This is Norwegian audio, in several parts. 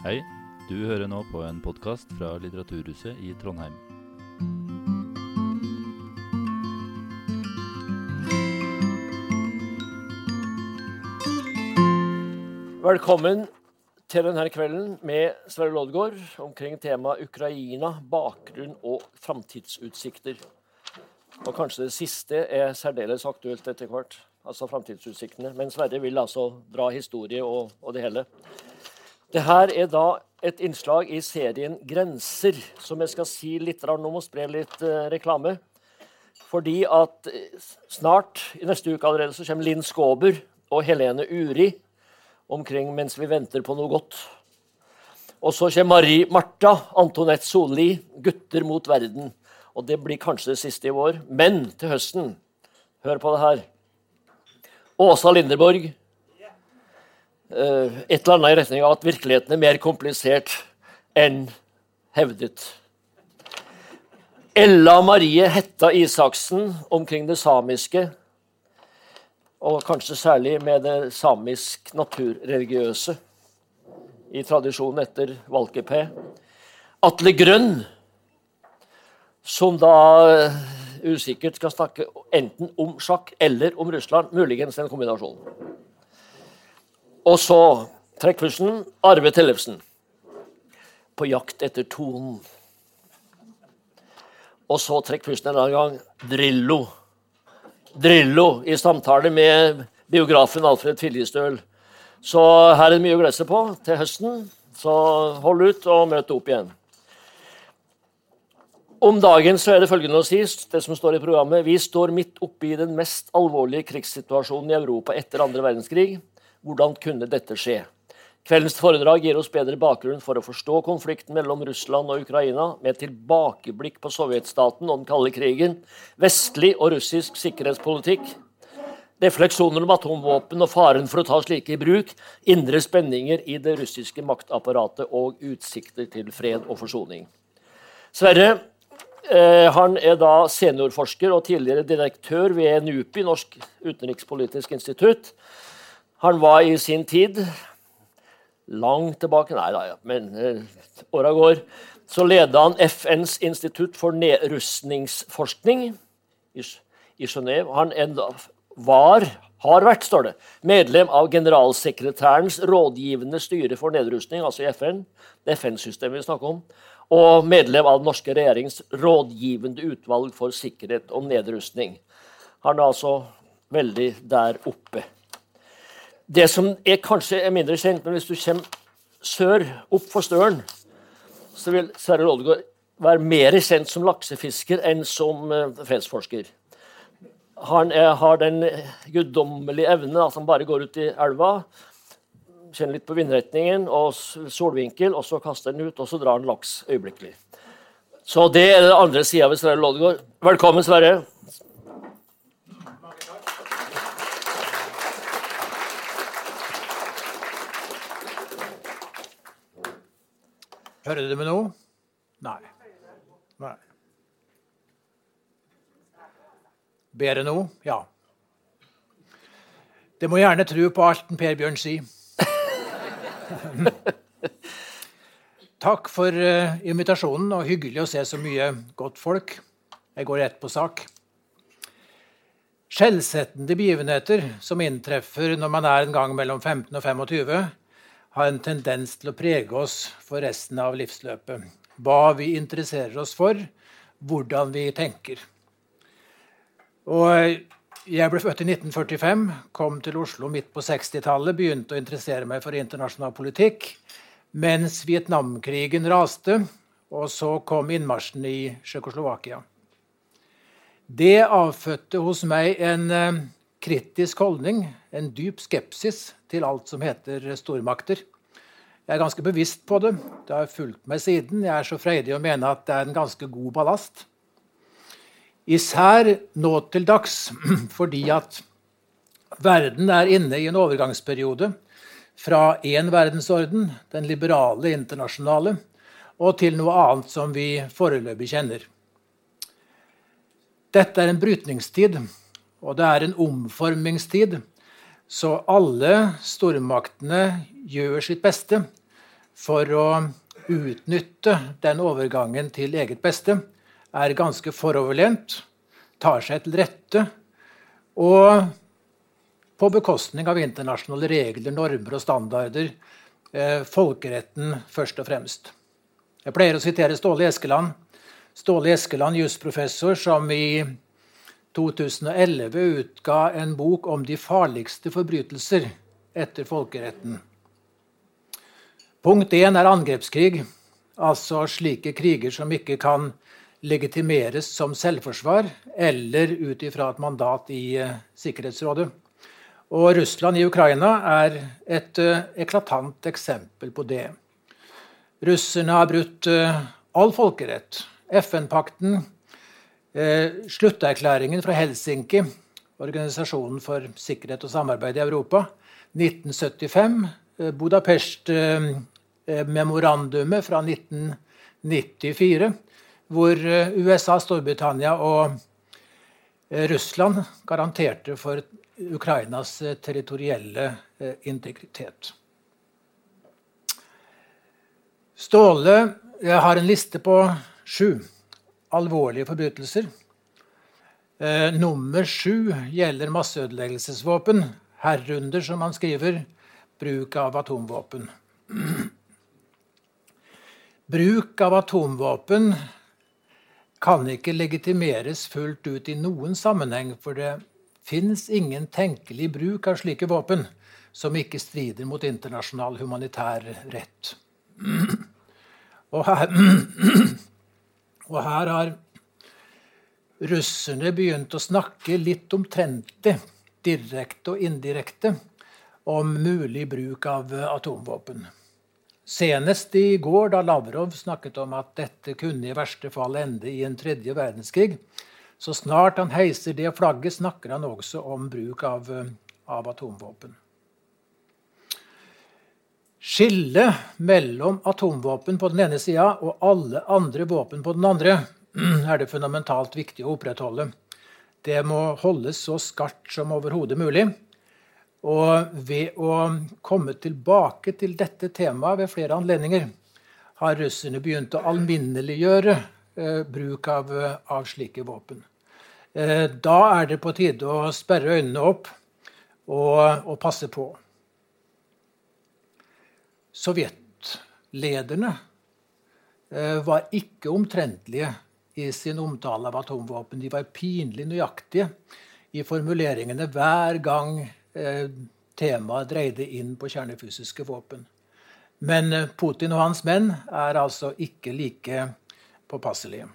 Hei, du hører nå på en podkast fra Litteraturhuset i Trondheim. Velkommen til denne kvelden med Sverre Loddgaard omkring temaet Ukraina, bakgrunn og framtidsutsikter. Og kanskje det siste er særdeles aktuelt etter hvert, altså framtidsutsiktene. Men Sverre vil altså dra historie og, og det hele. Dette er da et innslag i serien Grenser, som jeg skal si litt om og spre litt eh, reklame. Fordi at eh, snart, i neste uke allerede, så kommer Linn Skåber og Helene Uri omkring mens vi venter på noe godt. Og så kommer Marie Martha, Antonette Solli, 'Gutter mot verden'. Og det blir kanskje det siste i vår. Men til høsten, hør på det her Åsa Linderborg. Eh, et eller annet i retning av at virkeligheten er mer komplisert enn hevdet. Ella Marie Hetta Isaksen omkring det samiske og kanskje særlig med det samisk naturreligiøse i tradisjonen etter Valkeapää. Atle Grønn, som da uh, usikkert skal snakke enten om sjakk eller om Russland. Muligens en kombinasjon. Og så trekkpusten Arve Tellefsen. På jakt etter tonen. Og så trekkpusten en annen gang Drillo Drillo i samtale med biografen Alfred Filjestøl. Så her er det mye å glede seg på til høsten. Så hold ut og møt opp igjen. Om dagen så er det følgende å si, det som står i programmet. Vi står midt oppe i den mest alvorlige krigssituasjonen i Europa etter andre verdenskrig. Hvordan kunne dette skje? Kveldens foredrag gir oss bedre bakgrunn for å forstå konflikten mellom Russland og Ukraina, med tilbakeblikk på sovjetstaten og den kalde krigen, vestlig og russisk sikkerhetspolitikk, refleksjoner om atomvåpen og faren for å ta slike i bruk, indre spenninger i det russiske maktapparatet og utsikter til fred og forsoning. Sverre eh, han er da seniorforsker og tidligere direktør ved NUPI, Norsk utenrikspolitisk institutt. Han var i sin tid langt tilbake Nei da, ja. men eh, åra går. Så leda han FNs institutt for nedrustningsforskning i, i. Han enda var, har vært, står det, medlem av generalsekretærens rådgivende styre for nedrustning, altså i FN. Det FN-systemet vi snakker om. Og medlem av den norske regjerings rådgivende utvalg for sikkerhet og nedrustning. Han er altså veldig der oppe. Det som er kanskje er mindre kjent, men hvis du kommer sør, opp for Støren, så vil Sverre Loddgaard være mer kjent som laksefisker enn som uh, fredsforsker. Han er, har den guddommelige evnen at han bare går ut i elva, kjenner litt på vindretningen og solvinkel, og så kaster han ut, og så drar han laks øyeblikkelig. Så det er den andre sida ved Sverre Loddgaard. Velkommen, Sverre. Hører du meg nå? Nei. Nei. Bedre nå? Ja. Det må gjerne tro på alt Per Bjørn sier. Takk for uh, invitasjonen, og hyggelig å se så mye godt folk. Jeg går rett på sak. Skjellsettende begivenheter som inntreffer når man er en gang mellom 15 og 25, har en tendens til å prege oss for resten av livsløpet. Hva vi interesserer oss for, hvordan vi tenker. Og jeg ble født i 1945, kom til Oslo midt på 60-tallet, begynte å interessere meg for internasjonal politikk mens Vietnamkrigen raste, og så kom innmarsjen i Tsjekkoslovakia. Det avfødte hos meg en eh, kritisk holdning, en dyp skepsis til alt som heter stormakter. Jeg er ganske bevisst på det. Det har fulgt meg siden. Jeg er så freidig å mene at det er en ganske god ballast. Især nå til dags fordi at verden er inne i en overgangsperiode fra én verdensorden, den liberale internasjonale, og til noe annet som vi foreløpig kjenner. Dette er en brytningstid, og det er en omformingstid. Så alle stormaktene gjør sitt beste for å utnytte den overgangen til eget beste, er ganske foroverlent, tar seg til rette og på bekostning av internasjonale regler, normer og standarder. Eh, folkeretten først og fremst. Jeg pleier å sitere Ståle Eskeland. Ståle Eskeland, jusprofessor, som i 2011 utga en bok om de farligste forbrytelser etter folkeretten. Punkt 1 er angrepskrig, altså slike kriger som ikke kan legitimeres som selvforsvar eller ut ifra et mandat i uh, Sikkerhetsrådet. Og Russland i Ukraina er et uh, eklatant eksempel på det. Russerne har brutt uh, all folkerett. FN-pakten, slutterklæringen fra Helsinki, Organisasjonen for sikkerhet og samarbeid i Europa, 1975, Budapest-memorandumet fra 1994 hvor eh, USA, Storbritannia og eh, Russland garanterte for Ukrainas eh, territorielle integritet. Ståle har en liste på sju alvorlige forbrytelser. nummer sju gjelder masseødeleggelsesvåpen, herunder, som han skriver, bruk av atomvåpen. Bruk av atomvåpen kan ikke legitimeres fullt ut i noen sammenheng, for det fins ingen tenkelig bruk av slike våpen som ikke strider mot internasjonal humanitær rett. Og her, og her har russerne begynt å snakke litt omtrentlig, direkte og indirekte, om mulig bruk av atomvåpen. Senest i går, da Lavrov snakket om at dette kunne i verste fall ende i en tredje verdenskrig. Så snart han heiser det flagget, snakker han også om bruk av, av atomvåpen. Skillet mellom atomvåpen på den ene sida og alle andre våpen på den andre er det fundamentalt viktig å opprettholde. Det må holdes så skarpt som overhodet mulig. Og ved å komme tilbake til dette temaet ved flere anledninger har russerne begynt å alminneliggjøre eh, bruk av, av, slike våpen. Eh, da er det på tide å sperre øynene opp og, og passe på. Sovjetlederne eh, var ikke omtrentlige i sin omtale av atomvåpen. De var pinlig nøyaktige i formuleringene hver gang Eh, temaet dreide inn på kjernefysiske våpen. Men eh, Putin og hans menn er altså ikke like påpasselige.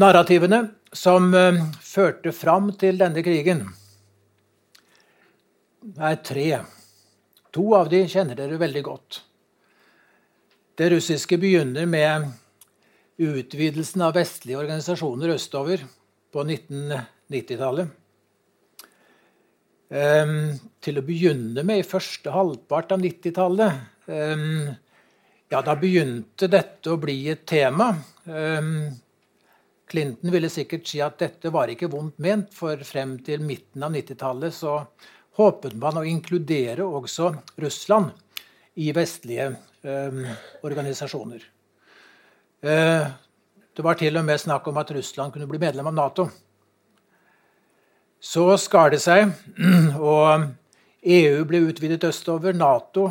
Narrativene som eh, førte fram til denne krigen, er tre. To av de kjenner dere veldig godt. Det russiske begynner med utvidelsen av vestlige organisasjoner østover på 1990-tallet. Um, til å begynne med i første halvpart av 90-tallet um, ja, Da begynte dette å bli et tema. Um, Clinton ville sikkert si at dette var ikke vondt ment, for frem til midten av 90-tallet så håpet man å inkludere også Russland i vestlige organisasjoner. Eh, det var til og med snakk om at Russland kunne bli medlem av Nato. Så skar det seg, og EU ble utvidet østover. Nato,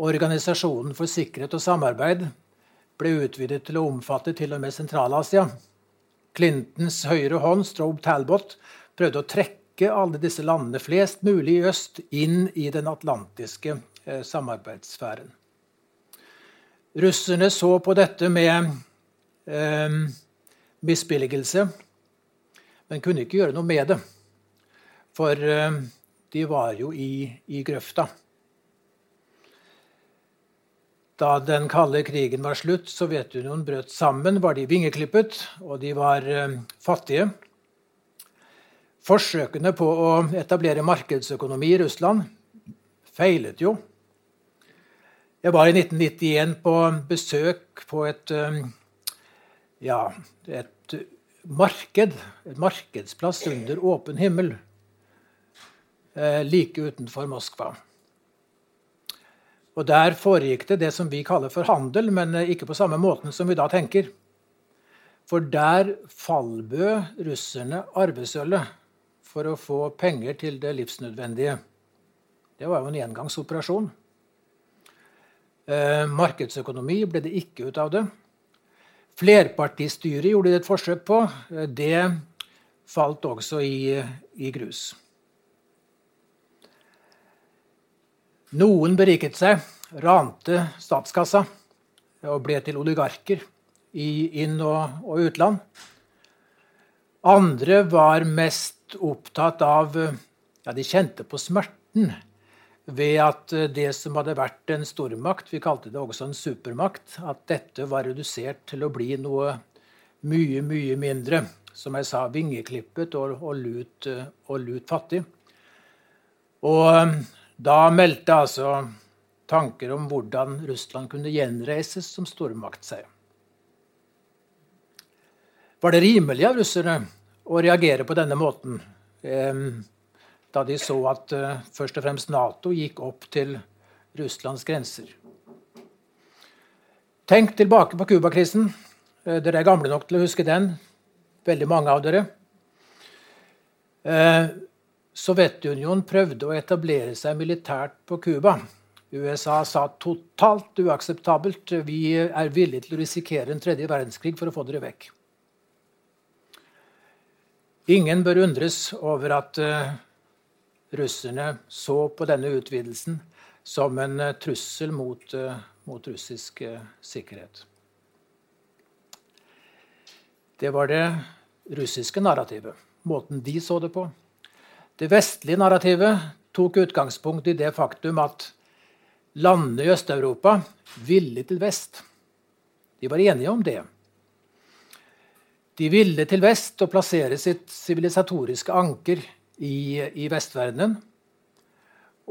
Organisasjonen for sikkerhet og samarbeid, ble utvidet til å omfatte til og med Sentral-Asia. Clintons høyre hånd, Strobe Talbot, prøvde å trekke alle disse landene, flest mulig i øst, inn i den atlantiske eh, samarbeidssfæren. Russerne så på dette med eh, misbilligelse men kunne ikke gjøre noe med det. For eh, de var jo i, i grøfta. Da den kalde krigen var slutt, Sovjetunionen brøt sammen, var de vingeklippet, og de var eh, fattige. Forsøkene på å etablere markedsøkonomi i Russland feilet jo. Jeg var i 1991 på besøk på et, eh, ja, et marked, Et markedsplass under åpen himmel, eh, like utenfor Moskva. Og Der foregikk det det som vi kaller for handel, men ikke på samme måten som vi da tenker. For der fallbød russerne arvesølvet for å få penger til det livsnødvendige. Det var jo en engangsoperasjon. Eh, markedsøkonomi ble det ikke ut av det. Flerpartistyret gjorde det et forsøk på. Eh, det falt også i, i grus. Noen beriket seg, rante statskassa og ble til oligarker i inn- og, og utland. Andre var mest opptatt av Ja, de kjente på smerten ved at det som hadde vært en stormakt, vi kalte det også en supermakt, at dette var redusert til å bli noe mye, mye mindre. Som jeg sa, vingeklippet og, og, lut, og lut fattig. Og da meldte altså tanker om hvordan Russland kunne gjenreises som stormakt seg. Var det rimelig av russerne å reagere på denne måten? da de så at eh, først og fremst Nato gikk opp til Russlands grenser. Tenk tilbake på Cuba-krisen. Eh, dere er gamle nok til å huske den. Veldig mange av dere. Eh, Sovjetunionen prøvde å etablere seg militært på Cuba. USA sa totalt uakseptabelt. Vi er villige til å risikere en tredje verdenskrig for å få dere vekk. Ingen bør undres over at uh, russerne så på denne utvidelsen som en uh, trussel mot, uh, mot russisk sikkerhet. Det var det russiske narrativet, måten de så det på. Det vestlige narrativet tok utgangspunkt i det faktum at landene i Øst-Europa ville til vest. De var enige om det. De ville til vest og plassere sitt sivilisatoriske anker i, i vestverdenen.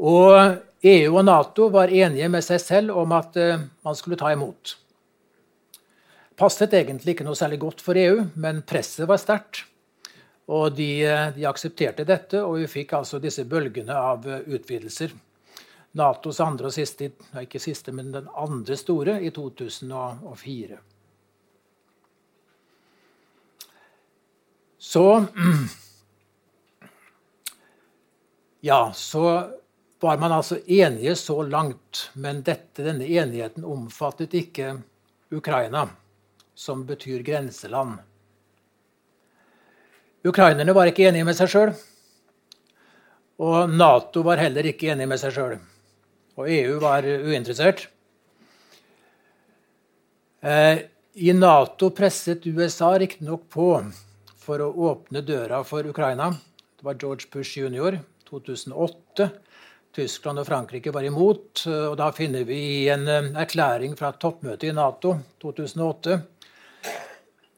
Og EU og Nato var enige med seg selv om at uh, man skulle ta imot. Passet egentlig ikke noe særlig godt for EU, men presset var sterkt. Og de, eh, de, aksepterte dette, og vi fikk altså disse bølgene av uh, utvidelser. Natos andre og siste, ikke siste, men den andre store i 2004. Så Ja, så var man altså enige så langt, men dette, denne enigheten omfattet ikke Ukraina, som betyr grenseland. Ukrainerne var ikke enige med seg sjøl. Og Nato var heller ikke enig med seg sjøl. Og EU var uinteressert. Eh, I Nato presset USA riktignok på for å åpne døra for Ukraina. Det var George Bush jr. 2008. Tyskland og Frankrike var imot. og Da finner vi i en eh, erklæring fra toppmøtet i Nato 2008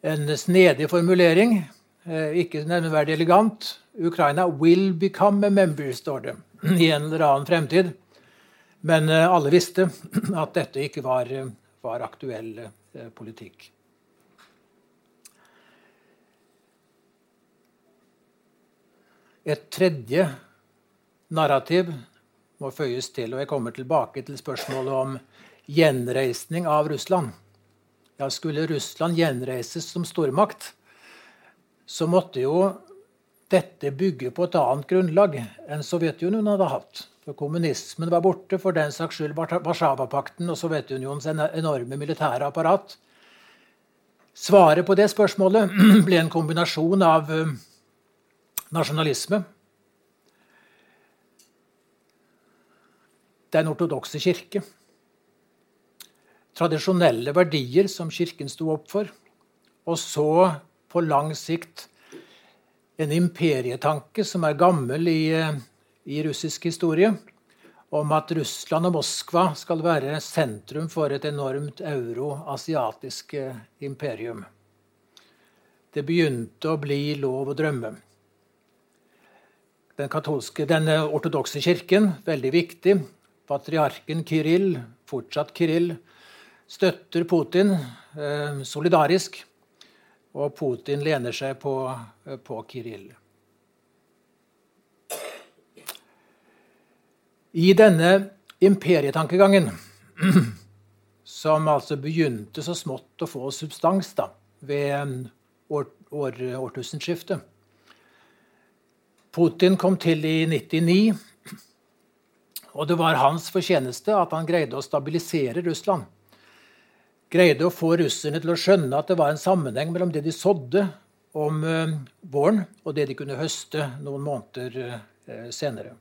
en snedig formulering, eh, ikke nevneverdig elegant. Ukraina will become a member, står det i en eller annen fremtid. Men eh, alle visste at dette ikke var, var aktuell politikk. Et tredje narrativ må føyes til, og jeg kommer tilbake til spørsmålet om gjenreisning av Russland. Ja, skulle Russland gjenreises som stormakt, så måtte jo dette bygge på et annet grunnlag enn Sovjetunionen hadde hatt. For Kommunismen var borte, for den saks skyld Warszawapakten og Sovjetunionens enorme militære apparat. Svaret på det spørsmålet ble en kombinasjon av nasjonalisme. Den ortodokse kirke. Tradisjonelle verdier som Kirken sto opp for. Og så, på lang sikt, en imperietanke som er gammel i, i russisk historie, om at Russland og Moskva skal være sentrum for et enormt euroasiatisk imperium. Det begynte å bli lov å drømme den, katolske, den ortodokse kirken, veldig viktig. Patriarken Kirill, fortsatt Kirill, støtter Putin eh, solidarisk. Og Putin lener seg på, eh, på Kirill. I denne Imperietankegangen, som altså begynte så smått å få substans da, ved år, år, årtusenskiftet. Putin kom til i 99, og det var hans fortjeneste at han greide å stabilisere Russland. Greide å få russerne til å skjønne at det var en sammenheng mellom det de sådde om uh, våren, og det de kunne høste noen måneder uh, senere.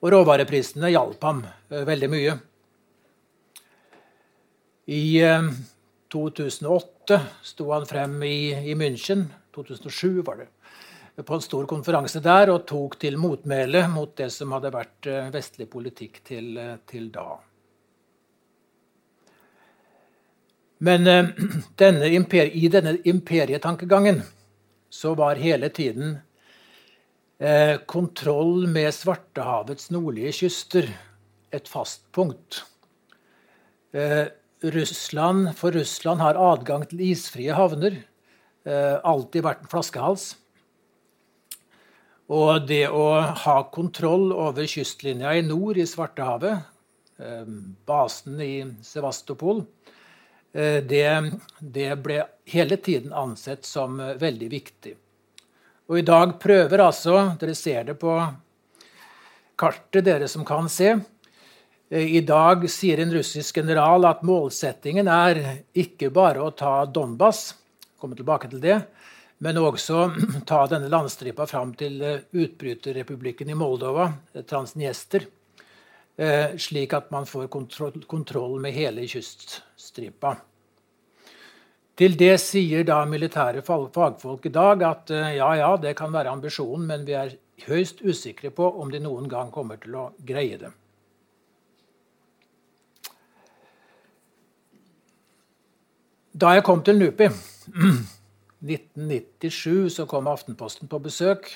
Og råvareprisene hjalp ham uh, veldig mye. I 2008 sto han frem i, i München. 2007 var det på en stor konferanse der og tok til motmæle mot det som hadde vært vestlig politikk til, til da. Men denne imper i denne imperietankegangen så var hele tiden eh, kontroll med Svartehavets nordlige kyster et fast punkt. Eh, Russland, for Russland har adgang til isfrie havner eh, alltid vært en flaskehals. Og det å ha kontroll over kystlinja i nord i Svartehavet, eh, basen i Sevastopol, Eh, det, det, ble hele tiden ansett som eh, veldig viktig. Og i dag prøver altså Dere ser det på kartet, dere som kan se. I dag sier en russisk general at målsettingen er ikke bare å ta Donbas, komme tilbake til det, men også ta denne landstripa fram til utbryterrepublikken i Moldova, Transniester. Eh, slik at man får kontroll, med hele kyststripa. Til det sier da militære fagfolk i dag at eh, ja, ja, det kan være ambisjonen, men vi er høyst usikre på om de noen gang kommer til å greie det. Da jeg kom til NUPI 1997, så kom Aftenposten på besøk.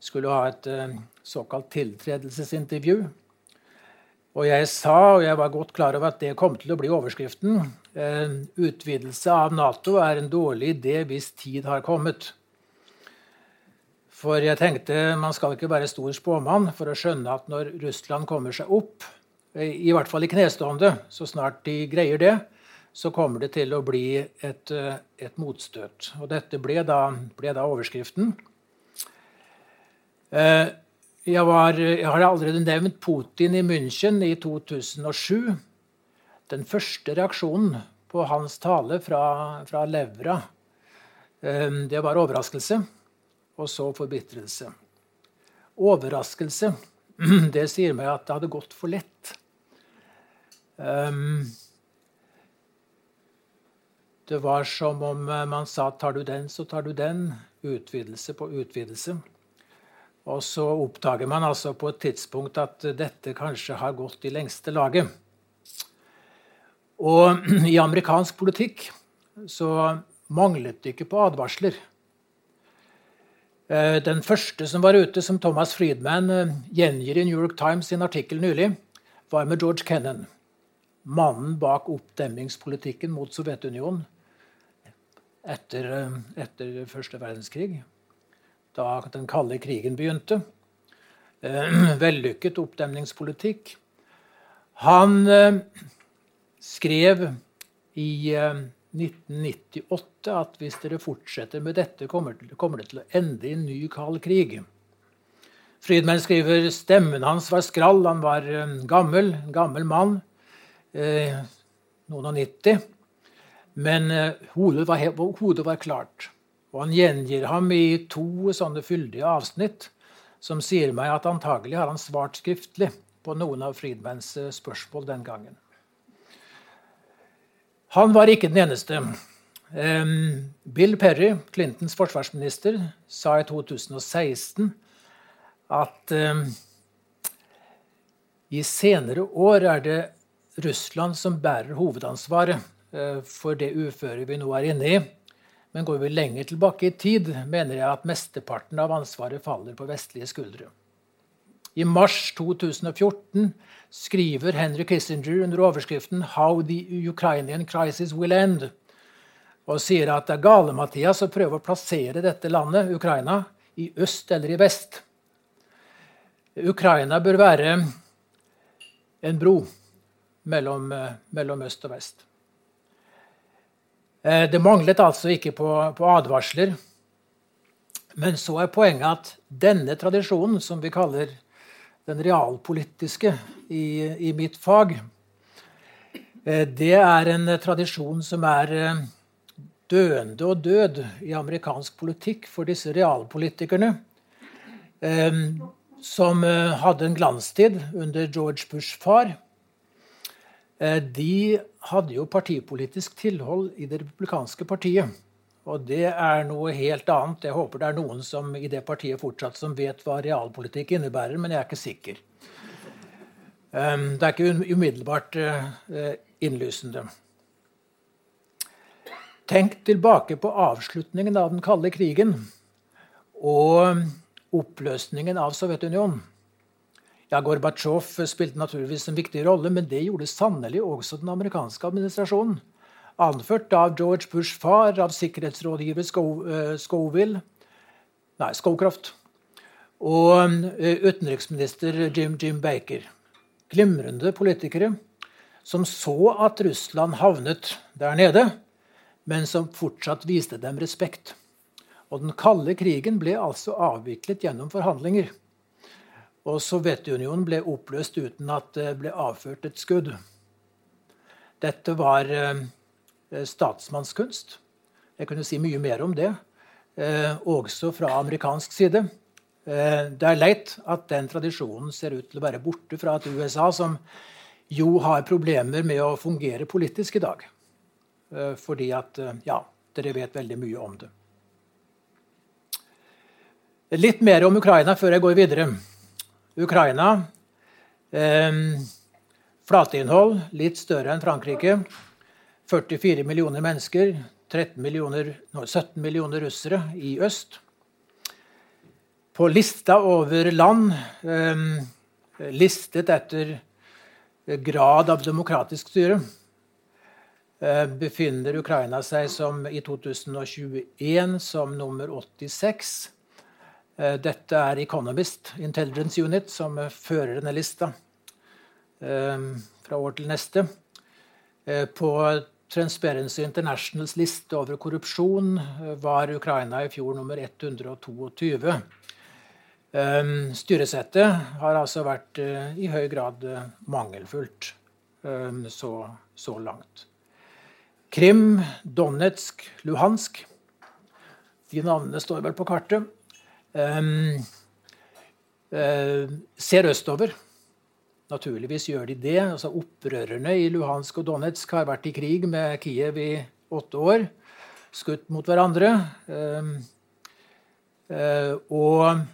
Skulle ha et eh, såkalt tiltredelsesintervju. Og jeg sa, og jeg var godt klar over at det kom til å bli overskriften, en utvidelse av Nato er en dårlig idé hvis tid har kommet. For jeg tenkte man skal ikke være stor spåmann for å skjønne at når Russland kommer seg opp, i hvert fall i knestående, så snart de greier det, så kommer det til å bli et, et motstøt. Og dette ble da, ble da overskriften. Eh, jeg, var, jeg, har allerede nevnt Putin i München i 2007. Den første reaksjonen på hans tale fra, fra levra, ehm, det var overraskelse, og så forbitrelse. Overraskelse, det sier meg at det hadde gått for lett. Um, det var som om man sa 'tar du den, så tar du den'. Utvidelse på utvidelse. Og så oppdager man altså på et tidspunkt at dette kanskje har gått i lengste laget. Og i amerikansk politikk så manglet det ikke på advarsler. Eh, den første som var ute, som Thomas Friedman eh, gjengir i New York Times sin artikkel nylig, var med George Kennan. Mannen bak oppdemmingspolitikken mot Sovjetunionen etter, eh, etter første verdenskrig da den kalde krigen begynte. Eh, vellykket oppdemningspolitikk. Han eh, skrev i 1998 eh, at hvis dere fortsetter med dette, kommer det, til å ende i en ny kald krig. Friedmann skriver stemmen hans var skrall. Han var gammel, gammel mann. noen og nitti. Men hodet var, hodet var klart. Og han gjengir ham i to sånne fyldige avsnitt som sier meg at antagelig har han svart skriftlig på noen av Friedmans eh, spørsmål den gangen. Han var ikke den eneste. Bill Perry, Clintons forsvarsminister, sa i 2016 at i senere år er det Russland som bærer hovedansvaret eh, for det uføret vi nå er inne i. Men går vi lenger tilbake i tid, mener jeg at mesteparten av ansvaret faller på vestlige skuldre. I mars 2014 skriver Henry Kissinger under overskriften 'How the Ukrainian Crisis Will End' og sier at det er gale-Mathias å prøve å plassere dette landet, Ukraina, i øst eller i vest. Ukraina bør være en bro mellom, eh, mellom øst og vest. Eh, det manglet altså ikke på, på, advarsler. Men så er poenget at denne tradisjonen, som vi kaller den realpolitiske i, i mitt fag, eh, det er en tradisjon som er døende og død i amerikansk politikk for disse realpolitikerne. Som hadde en glanstid under George Bush' far. Eh, de hadde jo partipolitisk tilhold i det republikanske partiet. Og det er noe helt annet. Jeg håper det er noen som i det partiet fortsatt som vet hva realpolitikk innebærer, men jeg er ikke sikker. Ehm, det er ikke umiddelbart eh, innlysende. Tenk tilbake på avslutningen av den kalde krigen og oppløsningen av Sovjetunionen. Ja, Gorbatsjov spilte naturligvis en viktig rolle, men det gjorde sannelig også den amerikanske administrasjonen. Anført av George Bush far, av sikkerhetsrådgiver eh, Scoville Nei, Scowcroft. Og eh, utenriksminister Jim Jim Baker. Glimrende politikere som så at Russland havnet der nede, men som fortsatt viste dem respekt. Og den kalde krigen ble altså avviklet gjennom forhandlinger. Og Sovjetunionen ble oppløst uten at det ble avført et skudd. Dette var eh, statsmannskunst. Jeg kunne si mye mer om det, eh, også fra amerikansk side. Eh, det er leit at den tradisjonen ser ut til å være borte fra et USA som jo har problemer med å fungere politisk i dag. Fordi at Ja, dere vet veldig mye om det. Litt mer om Ukraina før jeg går videre. Ukraina. Eh, flateinnhold litt større enn Frankrike. 44 millioner mennesker. millioner, 17 millioner russere i øst. På lista over land, eh, listet etter grad av demokratisk styre, eh, befinner Ukraina seg som i 2021 som nummer 86. Eh, dette er Economist Intelligence Unit som fører denne lista eh, fra år til neste. Eh, på Transparency Internationals liste over korrupsjon var Ukraina i fjor nummer 122. Styresettet har altså vært i høy grad mangelfullt så, så langt. Krim, Donetsk, Luhansk. De navnene står vel på kartet um, uh, ser østover. Naturligvis gjør de det. Altså, opprørerne i Luhansk og Donetsk har vært i krig med Kiev i åtte år. Skutt mot hverandre. Um, uh, og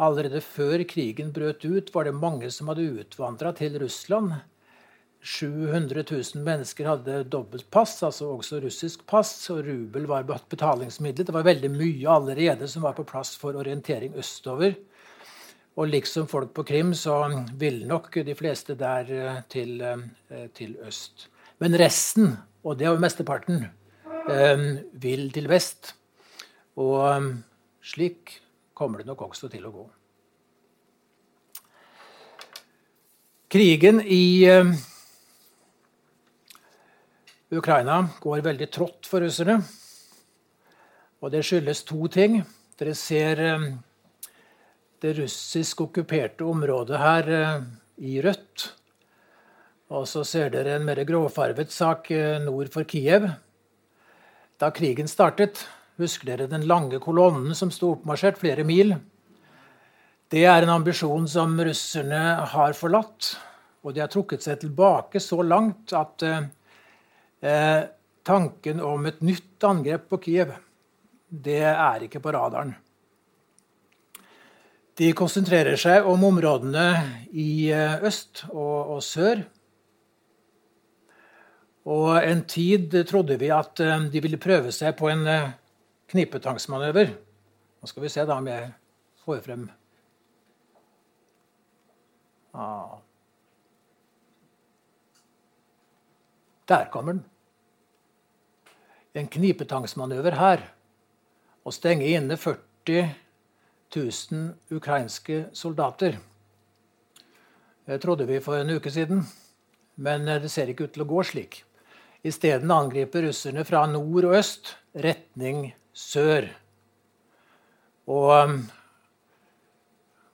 allerede før krigen brøt ut, var det mange som hadde utvandra til Russland 700 000 mennesker hadde dobbelt pass, altså også russisk pass, og rubel var betalingsmiddel. Det var veldig mye allerede som var på plass for orientering østover. Og liksom folk på Krim, så ville nok de fleste der eh, til, eh, til øst. Men resten, og det er jo mesteparten, eh, vil til vest. Og slik kommer det nok også til å gå. Krigen i Ukraina går veldig trått for russerne. Og det skyldes to ting. Dere ser eh, det russisk okkuperte området her eh, i rødt. Og så ser dere en mer gråfarvet sak eh, nord for Kiev. Da krigen startet, husker dere den lange kolonnen som sto oppmarsjert flere mil? Det er en ambisjon som russerne har forlatt. Og de har trukket seg tilbake så langt at Eh, tanken om et nytt angrep på Kiev, det er ikke på radaren. De konsentrerer seg om områdene i eh, øst og, og sør. Og en tid trodde vi at eh, de ville prøve seg på en knipetangsmanøver. Nå skal vi se da om jeg får frem ah. Der kommer den en knipetangsmanøver her å stenge inne 40 000 ukrainske soldater. Det trodde vi for en uke siden, men det ser ikke ut til å gå slik. Isteden angriper russerne fra nord og øst, retning sør. Og um,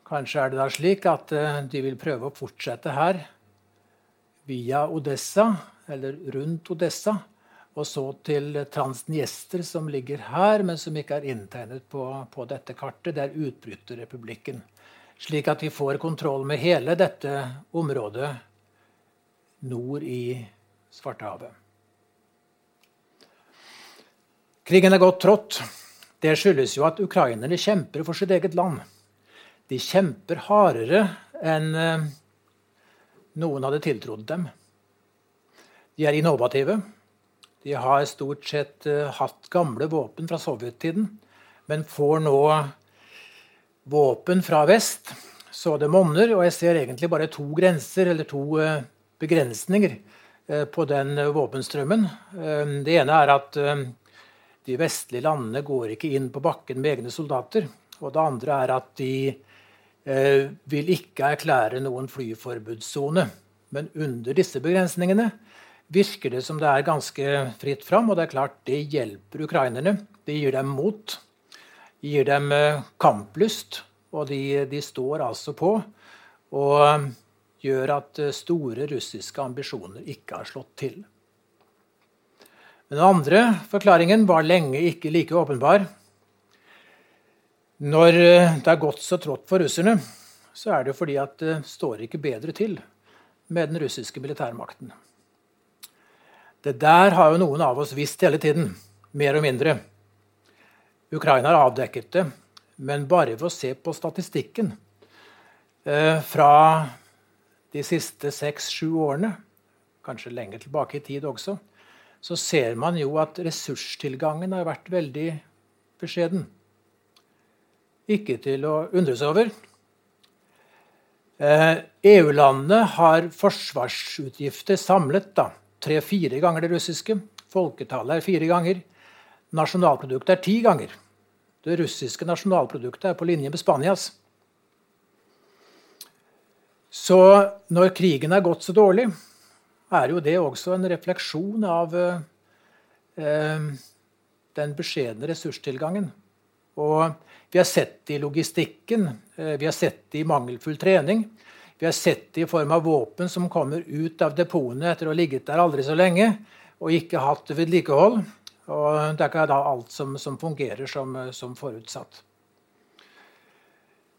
kanskje er det da slik at uh, de vil prøve å fortsette her via Odessa, eller rundt Odessa, og så til Transniester, som ligger her, men som ikke er inntegnet på, på dette kartet. Det er utbryterrepublikken. Slik at vi får kontroll med hele dette området nord i Svartehavet. Krigen er godt trådt. Det skyldes jo at ukrainerne kjemper for sitt eget land. De kjemper hardere enn eh, noen hadde tiltrodd dem. De er innovative. De har stort sett uh, hatt gamle våpen fra sovjettiden, men får nå våpen fra vest så det monner. Og jeg ser egentlig bare to grenser, eller to uh, begrensninger, uh, på den våpenstrømmen. det ene er at de vestlige landene går ikke inn på bakken med egne soldater. Og det andre er at de vil ikke erklære noen flyforbudssone. Men under disse begrensningene virker det som det er ganske fritt fram. Og det er klart det hjelper ukrainerne. Det gir dem mot. Gir dem eh, kamplyst. Og de, de står altså på og eh, gjør at eh, store russiske ambisjoner ikke har slått til. Men den andre forklaringen var lenge ikke like åpenbar. Når det er gått så trått for russerne, så er det fordi at det står ikke bedre til med den russiske militærmakten. Det der har jo noen av oss visst hele tiden, mer og mindre. Ukraina har avdekket det, men bare ved å se på statistikken eh, fra de siste seks-sju årene, kanskje lenger tilbake i tid også, så ser man jo at ressurstilgangen har vært veldig beskjeden. Ikke til å undres over. Eh, EU-landene har forsvarsutgifter samlet da, tre-fire ganger det russiske. Folketallet er fire ganger. Nasjonalproduktet er ti ganger. Det russiske nasjonalproduktet er på linje med Spanias. Så når krigen er gått så dårlig, er jo det også en refleksjon av eh, den beskjedne ressurstilgangen. Og vi har sett det i logistikken, eh, vi har sett det i mangelfull trening. Vi har sett det i form av våpen som kommer ut av depotene etter å ha ligget der aldri så lenge og ikke hatt vedlikehold. Og det er ikke da alt som, som fungerer som, som, forutsatt.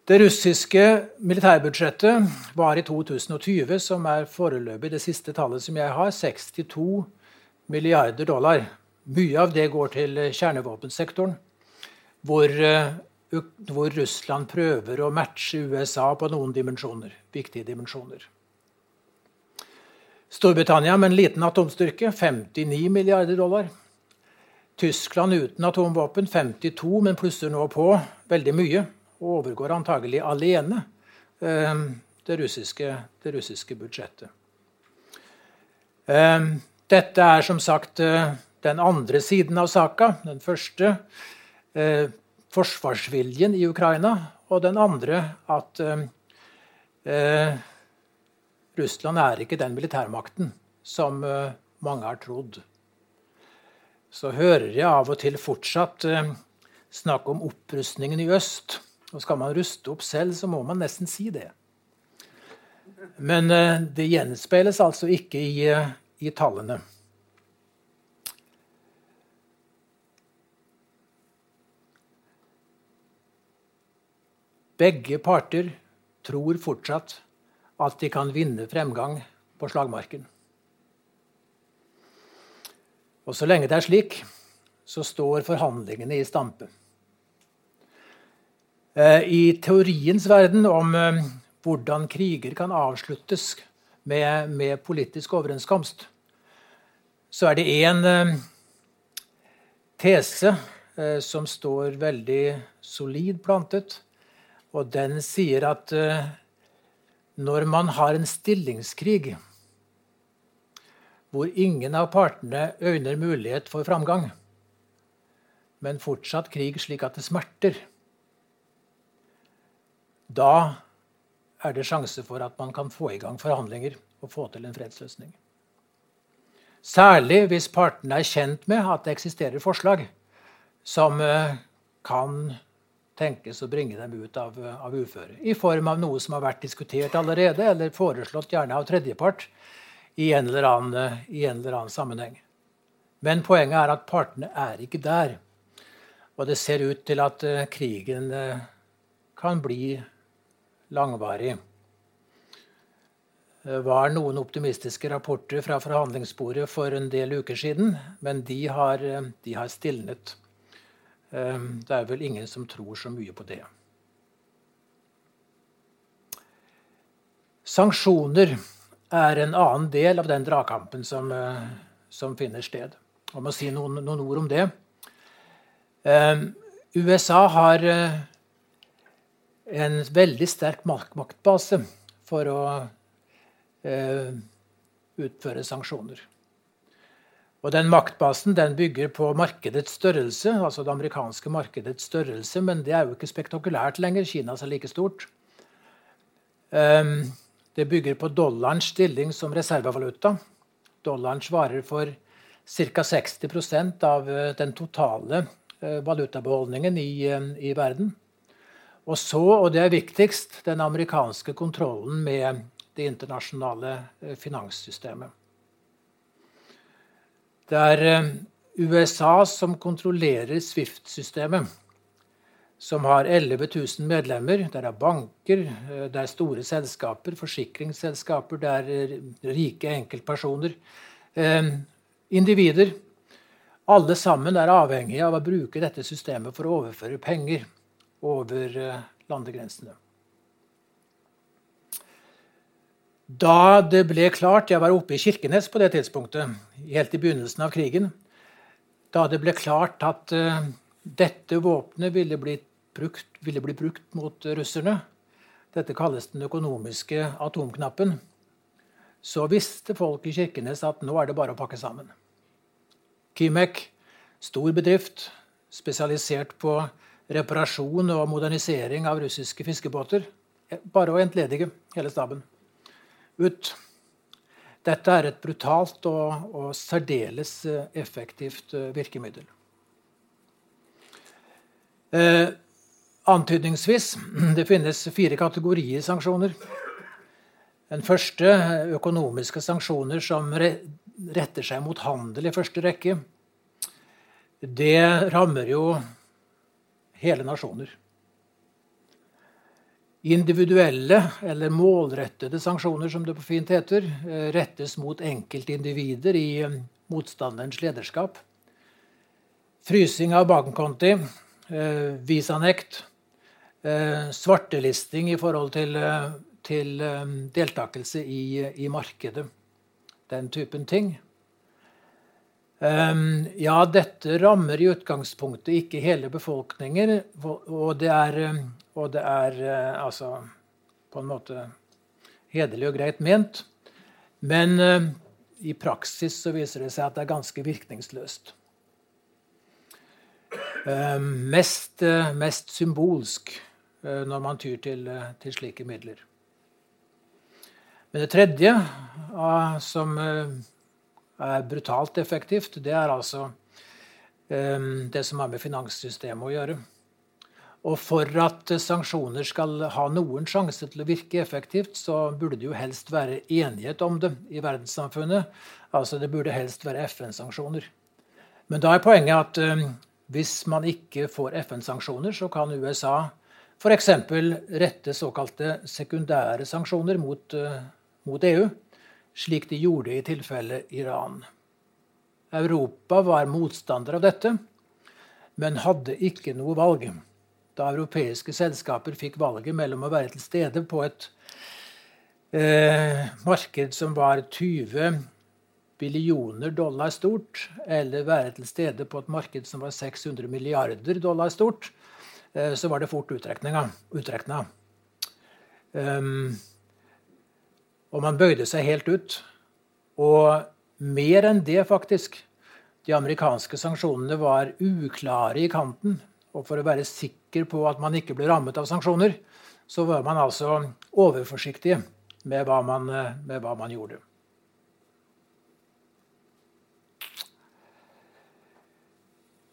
Det russiske militærbudsjettet var i 2020, som er foreløpig det siste tallet som jeg har, 62 milliarder dollar. Mye av det går til kjernevåpensektoren, hvor hvor Russland prøver å matche USA på noen dimensjoner, viktige dimensjoner. Storbritannia med en liten atomstyrke 59 milliarder dollar. Tyskland uten atomvåpen 52, men plusser nå på veldig mye. Og overgår antagelig alene eh, det russiske, det russiske budsjettet. Eh, dette er som sagt eh, den andre siden av saka. Den første forsvarsviljen i Ukraina, og den andre at eh, eh, Russland er ikke den militærmakten som eh, mange har trodd. Så hører jeg av og til fortsatt eh, snakk om opprustningen i øst. Og skal man ruste opp selv, så må man nesten si det. Men eh, det gjenspeiles altså ikke i, eh, i tallene. Begge parter tror fortsatt at de kan vinne fremgang på slagmarken. Og så lenge det er slik, så står forhandlingene i stampe. Eh, I teoriens verden om eh, hvordan kriger kan avsluttes med, med politisk overenskomst, så er det én eh, tese som står veldig solid plantet og den sier at uh, når man har en stillingskrig hvor ingen av partene øyner mulighet for framgang, men fortsatt krig slik at det smerter, da er det sjanse for at man kan få i gang forhandlinger og få til en fredsløsning. Særlig hvis partene er kjent med at det eksisterer forslag som eh, kan tenkes å bringe dem ut av, av uføre. I form av noe som har vært diskutert allerede, eller foreslått gjerne av tredjepart i en eller annen, en eller annen sammenheng. Men poenget er at partene er ikke der. Og det ser ut til at uh, krigen uh, kan bli langvarig. Det var noen optimistiske rapporter fra forhandlingsbordet for en del uker siden, men de har, uh, de har stilnet. Det er vel ingen som tror så mye på det. Sanksjoner er en annen del av den dragkampen som, som finner sted. Jeg må si noen, noen ord om det. Uh, USA har uh, en veldig sterk maktbase for å uh, utføre sanksjoner. Og den Maktbasen den bygger på markedets størrelse, altså det amerikanske markedets størrelse, men det er jo ikke spektakulært lenger. Kina er like stort. Um, det bygger på dollarens stilling som reservevaluta. Dollaren svarer for ca. 60 av eh, den totale eh, valutabeholdningen i, eh, i, verden. Og så, og det er viktigst, den amerikanske kontrollen med det internasjonale finanssystemet. Det er USA som kontrollerer Swift-systemet, som har 11 000 medlemmer. Der er banker, det er store selskaper, forsikringsselskaper, det er rike enkeltpersoner individer. Alle sammen er avhengige av å bruke dette systemet for å overføre penger over eh, landegrensene. Da det ble klart Jeg var oppe i Kirkenes på det tidspunktet, helt i begynnelsen av krigen. Da det ble klart at uh, dette våpenet ville ville bli brukt mot russerne, dette kalles den økonomiske atomknappen, så visste folk i Kirkenes at nå er det bare å pakke sammen. Kimek, stor bedrift spesialisert på reparasjon og modernisering av russiske fiskebåter. Bare å entledige hele staben. Ut. Dette er et brutalt og, og særdeles eh, effektivt eh, virkemiddel. Eh, antydningsvis det finnes fire kategorier sanksjoner. Den første økonomiske sanksjoner som retter seg mot handel i første rekke, det rammer jo hele nasjoner. Individuelle eller målrettede sanksjoner, som det på fint heter, eh, rettes mot enkeltindivider i eh, motstanderens lederskap. Frysing av bankkonti, eh, visanekt, svartelisting i forhold til, til deltakelse i, i markedet den typen ting. Um, ja, dette rammer i utgangspunktet ikke hele befolkningen, og det er, ehm, og det er uh, altså på en måte hederlig og greit ment. Men uh, i praksis så viser det seg at det er ganske virkningsløst. Mest, mest, symbolsk når man tyr til, til slike midler. Men det tredje, ah, som eh, er brutalt effektivt, det er altså um, det som har med finanssystemet å gjøre. Og for at sanksjoner skal ha noen sjanse til å virke effektivt, så burde det jo helst være enighet om det i verdenssamfunnet. Altså det burde helst være FN-sanksjoner. Men da er poenget at um, hvis man ikke får FN-sanksjoner, så kan USA f.eks. rette såkalte sekundære sanksjoner mot uh, mot EU, slik de gjorde i tilfelle Iran. Europa var motstander av dette, men hadde ikke noe valg. Da europeiske selskaper fikk valget mellom å være til stede på et eh, marked som var 20 billioner dollar stort, eller være til stede på et marked som var 600 milliarder dollar stort, eh, så var det fort utrekna. Um, og man bøyde seg helt ut. Og mer enn det, faktisk. De amerikanske sanksjonene var uklare i kanten. Og for å være sikker på at man ikke ble rammet av sanksjoner, så var man altså overforsiktige med hva man, med hva man gjorde.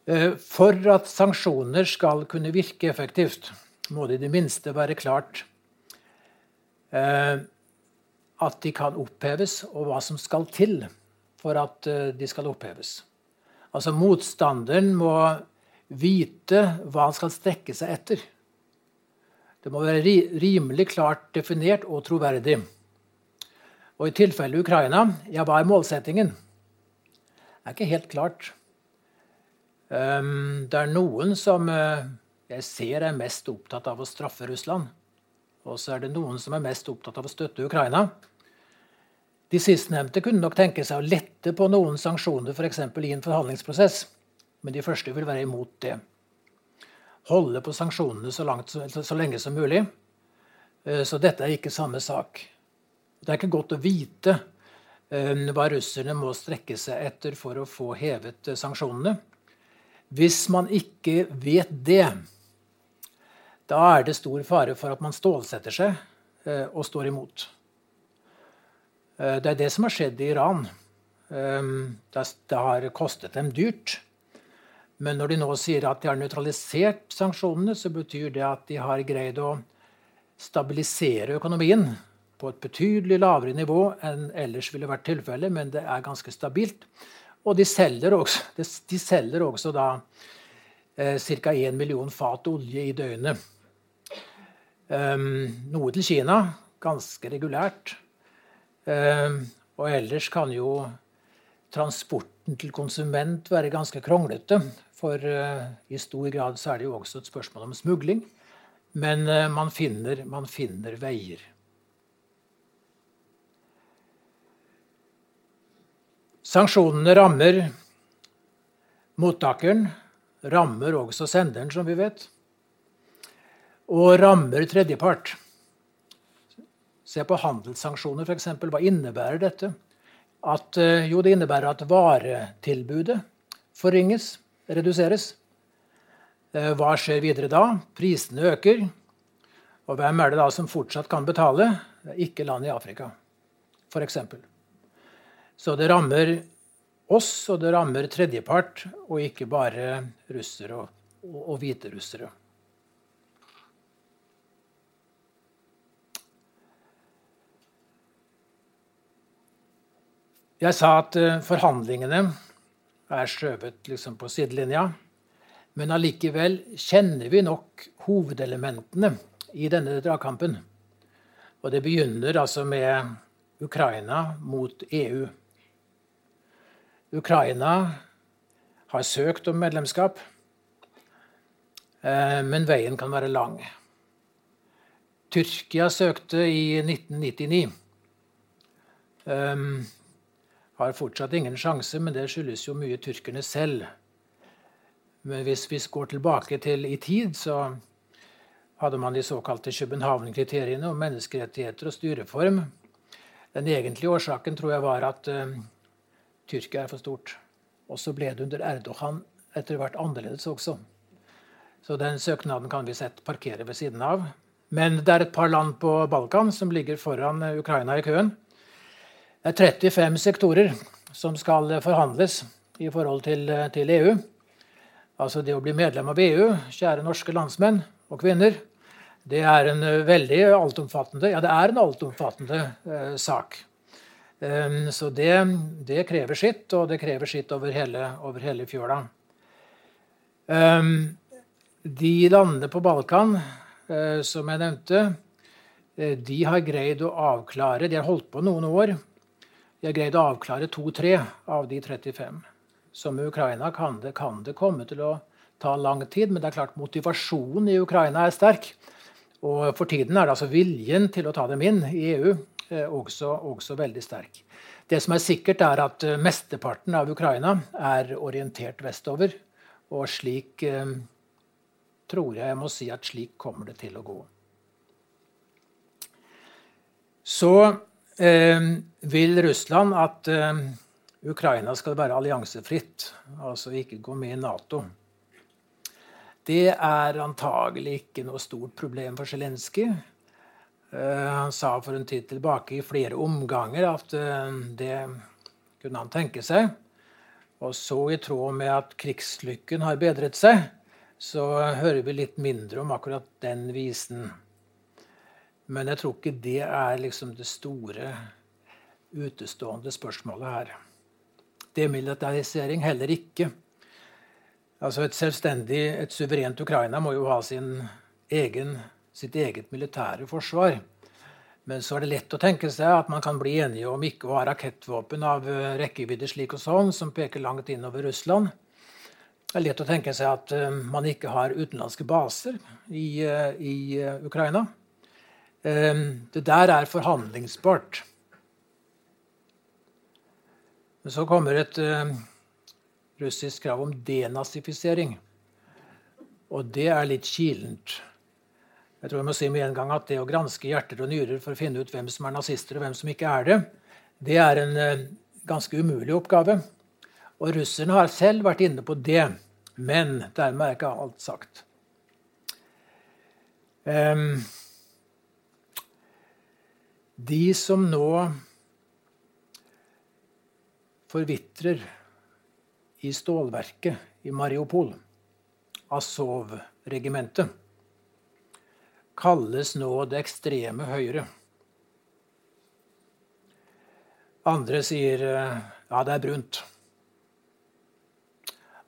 Eh, for at sanksjoner skal kunne virke effektivt, må det i det minste være klart eh, at de kan oppheves, og hva som skal til for at eh, de skal oppheves. Altså Motstanderen må vite hva han skal strekke seg etter. Det må være rimelig klart definert og troverdig. Og i tilfelle Ukraina, ja, hva er målsettingen? Det er ikke helt klart. Um, det er noen som uh, jeg ser er mest opptatt av å straffe Russland. Og så er det noen som er mest opptatt av å støtte Ukraina. De sistnevnte kunne nok tenke seg å lette på noen sanksjoner f.eks. i en forhandlingsprosess, men de første vil være imot det. Holde på sanksjonene så, langt, så, lenge som mulig. Uh, så dette er ikke samme sak. Det er ikke godt å vite uh, hva russerne må strekke seg etter for å få hevet sanksjonene. Hvis man ikke vet det, da er det stor fare for at man stålsetter seg eh, og står imot. Eh, det er det som har skjedd i Iran. Eh, det har kostet dem dyrt. Men når de nå sier at de har nøytralisert sanksjonene, så betyr det at de har greid å stabilisere økonomien på et betydelig lavere nivå enn ellers ville vært tilfellet, men det er ganske stabilt. Og de selger også, de selger også da eh, ca. 1 million fat olje i døgnet. Um, noe til Kina, ganske regulært. Um, og ellers kan jo transporten til konsument være ganske kronglete. For uh, i stor grad så er det jo også et spørsmål om smugling. Men uh, man, finner, man finner veier. Sanksjonene rammer mottakeren, rammer også senderen, som vi vet, og rammer tredjepart. Se på handelssanksjoner, f.eks. Hva innebærer dette? At, eh, jo, det innebærer at varetilbudet forringes, reduseres. Eh, hva skjer videre da? Prisene øker. Og hvem er det da som fortsatt kan betale? Ikke land i Afrika, f.eks. Så det rammer oss, og det rammer tredjepart, og ikke bare russere og, og, og hviterussere. Jeg sa at uh, forhandlingene er skjøvet liksom på sidelinja. Men allikevel kjenner vi nok hovedelementene i denne dragkampen. Og det begynner altså med Ukraina mot EU. Ukraina har søkt om medlemskap, eh, men veien kan være lang. Tyrkia søkte i 1999. Har fortsatt ingen sjanse, men det skyldes jo mye tyrkerne selv. Men hvis vi går tilbake til i tid, så hadde man de såkalte København-kriteriene om menneskerettigheter og styreform. Den egentlige årsaken tror jeg var at uh, Tyrkia er for stort. Og så ble det under Erdogan etter hvert annerledes også. Så den søknaden kan vi sett parkere ved siden av. Men det er et par land på Balkan som ligger foran Ukraina i køen. Er 35 sektorer som skal forhandles i forhold til, til EU. Altså det å bli medlem av EU, kjære norske landsmenn og -kvinner, det er en veldig altomfattende, ja, det er en altomfattende eh, sak. Um, så det, det, krever sitt, og det krever sitt over hele, over hele fjøla. Um, de landene på Balkan uh, som jeg nevnte, uh, de har greid å avklare De har holdt på noen år. De greide å avklare to-tre av de 35. Som i Ukraina kan det, kan det komme til å ta lang tid, men det er klart motivasjonen i Ukraina er sterk. Og for tiden er det altså viljen til å ta dem inn i EU Eh, også, også, veldig sterk. Det som er sikkert, er at eh, mesteparten av Ukraina er orientert vestover. Og slik eh, tror jeg jeg må si at slik kommer det til å gå. Så vil Russland at eh, Ukraina skal være alliansefritt, altså ikke gå med i Nato. Det er antagelig ikke noe stort problem for Zelenskyj. Han sa for en tid tilbake i flere omganger at det kunne han tenke seg. Og så, i tråd med at krigslykken har bedret seg, så hører vi litt mindre om akkurat den visen. Men jeg tror ikke det er liksom det store utestående spørsmålet her. Demilitarisering heller ikke. Altså Et selvstendig, et suverent Ukraina må jo ha egen, sitt eget militære forsvar. Men så er det lett å tenke seg at man kan bli enige om ikke å ha rakettvåpen av eh, rekkevidde slik og sånn, som peker langt innover Russland. Det er lett å tenke seg at eh, man ikke har utenlandske baser i, eh, i Ukraina. Det der er forhandlingsbart. Men så kommer et russisk krav om denazifisering. Og det er litt kilent. Jeg tror jeg må si med en gang at Det å granske hjerter og nyrer for å finne ut hvem som er nazister og hvem som ikke er det, det er en uh, ganske umulig oppgave. Og russerne har selv vært inne på det. Men dermed er ikke alt sagt. Um, de som nå forvitrer i stålverket i Mariupol, Azov-regimentet kalles nå det ekstreme høyre. Andre sier eh, ja, det er brunt.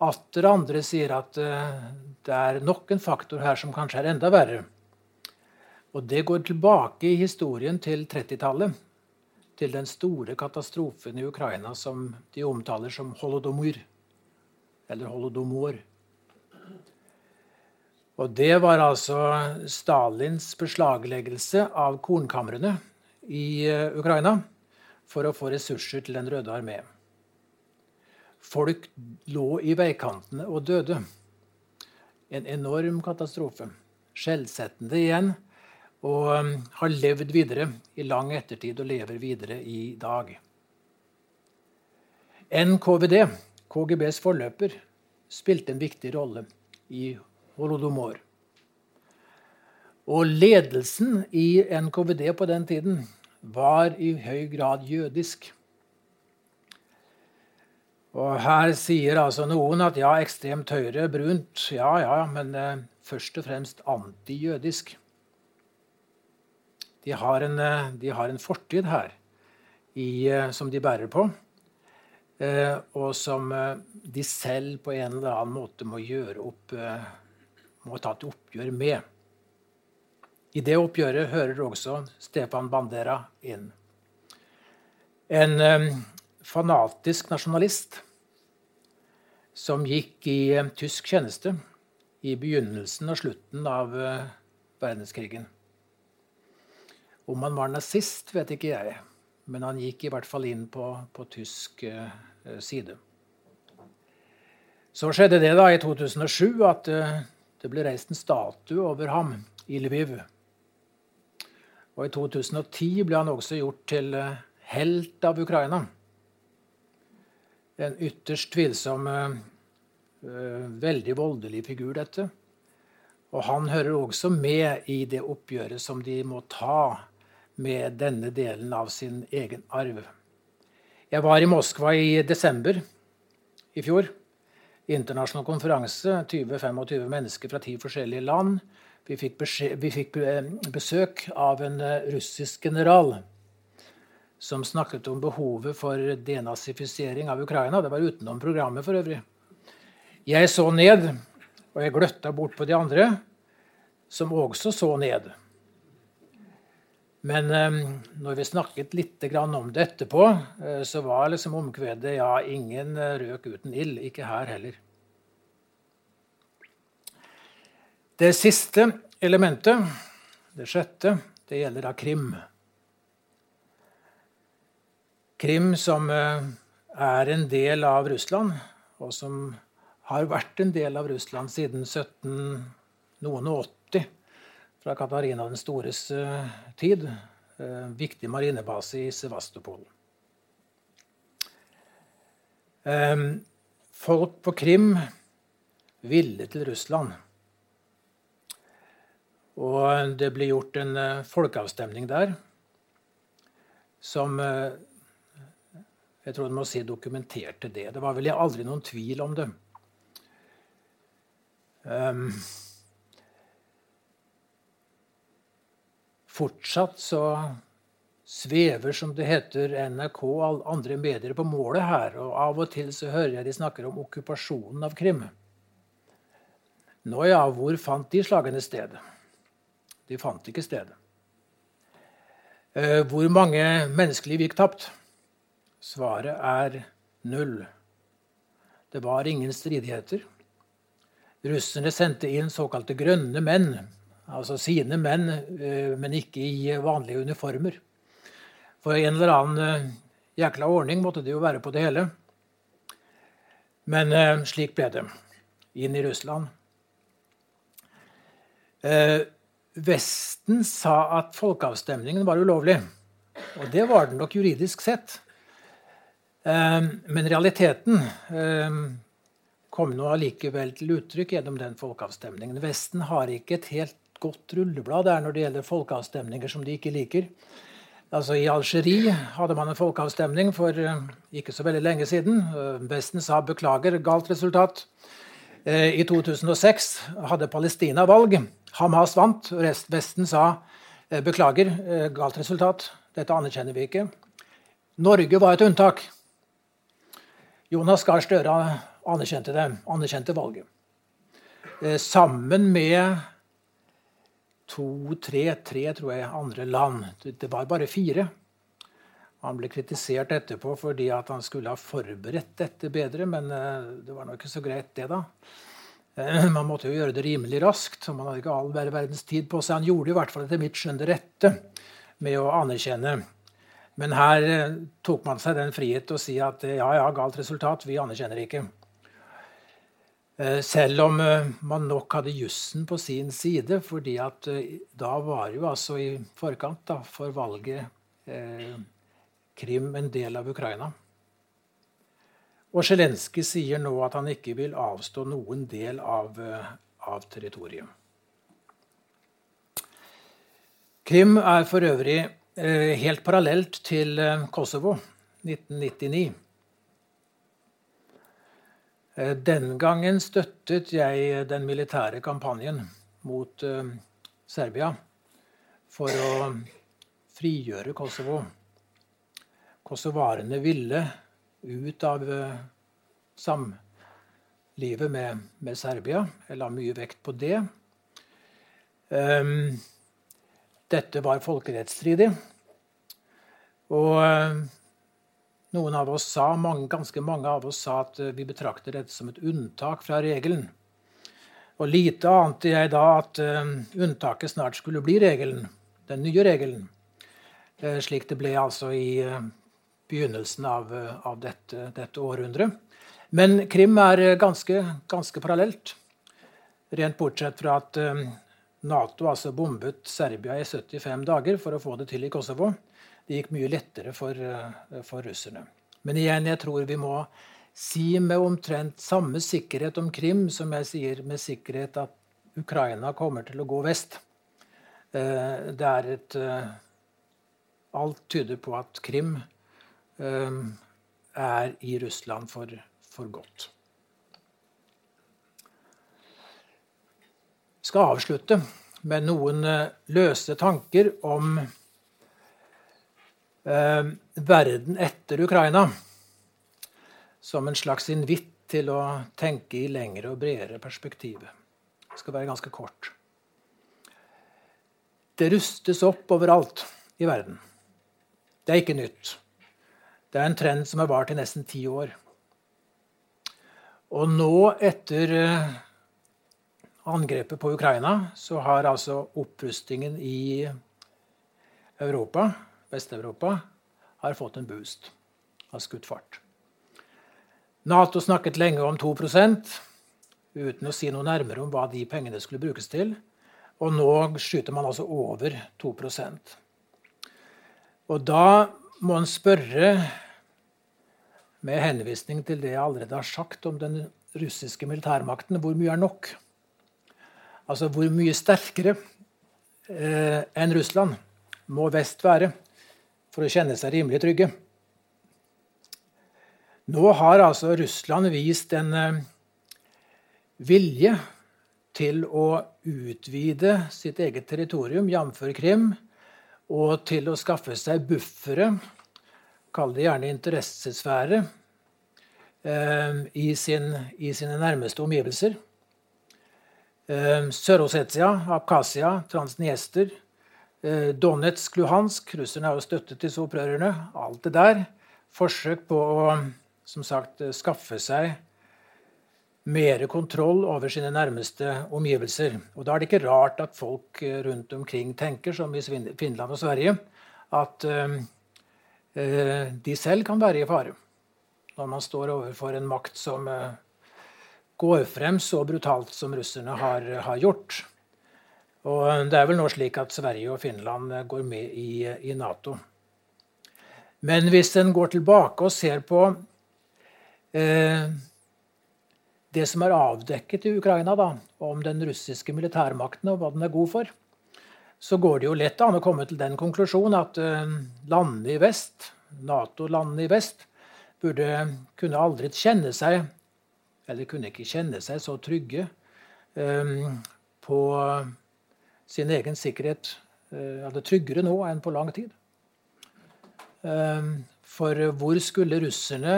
Atter andre sier at eh, det er nok en faktor her som kanskje er enda verre. Og det går tilbake i historien til 30-tallet. Til den store katastrofen i Ukraina som de omtaler som holodomor. Eller holodomor. Og det var altså Stalins beslagleggelse av kornkamrene i eh, Ukraina for å få ressurser til Den røde armé. Folk lå i veikantene og døde. En enorm katastrofe. Skjellsettende igjen. Og um, har levd videre i lang ettertid og lever videre i dag. NKVD, KGBs forløper, spilte en viktig rolle i holodomor. Og ledelsen i NKVD på den tiden var i høy grad jødisk. Og her sier altså noen at ja, ekstremt høyre, brunt, ja ja, men eh, først og fremst antijødisk. De har en, eh, de har en fortid her i, eh, som de bærer på, eh, og som de selv på en eller annen måte må gjøre opp må ta et oppgjør med. I det oppgjøret hører også Stefan Bandera inn. En fanatisk nasjonalist som gikk i tysk tjeneste i begynnelsen og slutten av verdenskrigen. Om han var nazist, vet ikke jeg, men han gikk i hvert fall inn på, på tysk uh, side. Så skjedde det da i 2007 at uh, det ble reist en statue over ham i Lviv. Og I 2010 ble han også gjort til eh, helt av Ukraina. En ytterst tvilsom, veldig voldelig figur, dette. Og han hører også med i det oppgjøret som de må ta med denne delen av sin egen arv. Jeg var i Moskva i desember i fjor internasjonal konferanse. 20-25 mennesker fra ti forskjellige land. Vi fikk, vi fikk, besøk av en eh, russisk general som snakket om behovet for denazifisering av Ukraina. Det var utenom programmet for øvrig. Jeg så ned, og jeg gløtta bort på de andre, som også så ned. Men um, når vi snakket litt om det etterpå, uh, så var liksom omkvedet ja, ingen uh, røk uten ild. Ikke her heller. Det siste elementet, det sjette, det gjelder da Krim. Krim som uh, er en del av Russland, og som har vært en del av Russland siden 17 noen og 80 fra Katarina den stores eh, tid. Eh, viktig marinebase i Sevastopol. Folk på Krim ville til Russland. Og det ble gjort en uh, folkeavstemning der som uh, Jeg tror du må si dokumenterte det. Det var vel aldri noen tvil om det. Fortsatt så svever, som det heter, NRK og alle andre medier på målet her. Og av og til så hører jeg de snakker om okkupasjonen av Krim. Nå ja, hvor fant de slagene sted? De fant ikke stedet. Eh, hvor mange menneskeliv gikk tapt? Svaret er null. Det var ingen stridigheter. Russerne sendte inn såkalte grønne menn, altså sine menn, eh, men ikke i vanlige uniformer. For en eller annen eh, jækla ordning måtte det jo være på det hele. Men slik ble det. Inn i Russland. Vesten sa at folkeavstemningen var ulovlig. Og det var den nok juridisk sett. Men realiteten kom nå allikevel til uttrykk gjennom den folkeavstemningen. Vesten har ikke et helt godt rulleblad der når det gjelder folkeavstemninger som de ikke liker. Altså I Algerie hadde man en folkeavstemning for eh, ikke så veldig lenge siden. Vesten sa 'beklager, galt resultat'. Eh, I 2006 hadde Palestina valg. Hamas vant. Vesten sa eh, beklager, eh, galt resultat. Dette anerkjenner vi ikke. Norge var et unntak. Jonas Gahr Støre anerkjente det, anerkjente valget. Sammen med to, tre, tre tror jeg, andre land. Det var bare fire. Han ble kritisert etterpå fordi han skulle ha forberedt dette bedre, men eh, det var nok ikke så greit, det, da. Eh, man måtte jo gjøre det rimelig raskt, så man hadde ikke all verdens tid på seg. Han gjorde i hvert fall etter mitt skjønn det rette med å anerkjenne. Men her eh, tok man seg den frihet å si at ja, ja, galt resultat, vi anerkjenner ikke. Selv om man nok hadde jussen på sin side, fordi at da var jo altså i forkant da, for valget eh, Krim en del av Ukraina. Og Zelenskyj sier nå at han ikke vil avstå noen del av, eh, av territoriet. Krim er for øvrig eh, helt parallelt til eh, Kosovo 1999. Eh, den gangen støttet jeg den militære kampanjen mot eh, Serbia for å frigjøre Kosovo kosovarene ville ut av samlivet med, med, Serbia. Jeg la mye vekt på det. Um, dette var folkerettsstridig. Og noen av oss sa, mange, ganske mange av oss sa at uh, vi betrakter dette som et unntak fra regelen. Og lite ante jeg da at unntaket snart skulle bli regelen, den nye regelen. slik det ble altså i begynnelsen av, av dette, dette, århundret. Men Krim er ganske, ganske parallelt. Rent bortsett fra at Nato altså bombet Serbia i 75 dager for å få det til i Kosovo. Det gikk mye lettere for, uh, for russerne. Men igjen, jeg tror vi må si med omtrent samme sikkerhet om Krim som jeg sier med sikkerhet at Ukraina kommer til å gå vest. Uh, det er et uh, Alt tyder på at Krim er i Russland for, for godt. Jeg skal avslutte med noen eh, løse tanker om eh, verden etter Ukraina. Som en slags invitt til å tenke i lengre og bredere perspektiv. Det skal være ganske kort. Det rustes opp overalt i verden. Det er ikke nytt. Det er en trend som har vart i nesten ti år. Og nå, etter eh, angrepet på Ukraina, så har altså opprustningen i Europa, Vest-Europa, har fått en boost. Har skutt fart. Nato snakket lenge om 2% uten å si noe nærmere om hva de pengene skulle brukes til. Og nå skyter man altså over 2 Og da må en spørre, med henvisning til det jeg allerede har sagt om den russiske militærmakten, hvor mye er nok? Altså hvor mye sterkere eh, enn Russland må vest være for å kjenne seg rimelig trygge. Nå har altså Russland vist en eh, vilje til å utvide sitt eget territorium, jf. Krim, og til å skaffe seg buffere, kall det gjerne interessesfære, eh, i, sin, i, sine nærmeste omgivelser. Eh, Sør-Ossetia, Abkhasia, Transniester, Donetsk, Luhansk Russerne har jo støttet disse opprørerne. Alt det der. Forsøk på å som sagt, skaffe seg mer kontroll over sine nærmeste omgivelser. Og Da er det ikke rart at folk eh, rundt omkring tenker, som i Finland og Sverige, at de selv kan være i fare når man står overfor en makt som går frem så brutalt som russerne har, har, gjort. Og det er vel nå slik at Sverige og Finland går med i, i Nato. Men hvis en går tilbake og ser på eh, det som er avdekket i Ukraina da, om den russiske militærmakten og hva den er god for, så går det jo lett an å komme til den konklusjon at eh, landene i vest, Nato-landene i vest, burde kunne aldri kjenne seg Eller kunne ikke kjenne seg så trygge eh, på sin egen sikkerhet ja, det tryggere nå enn på lang tid. Um, for hvor skulle russerne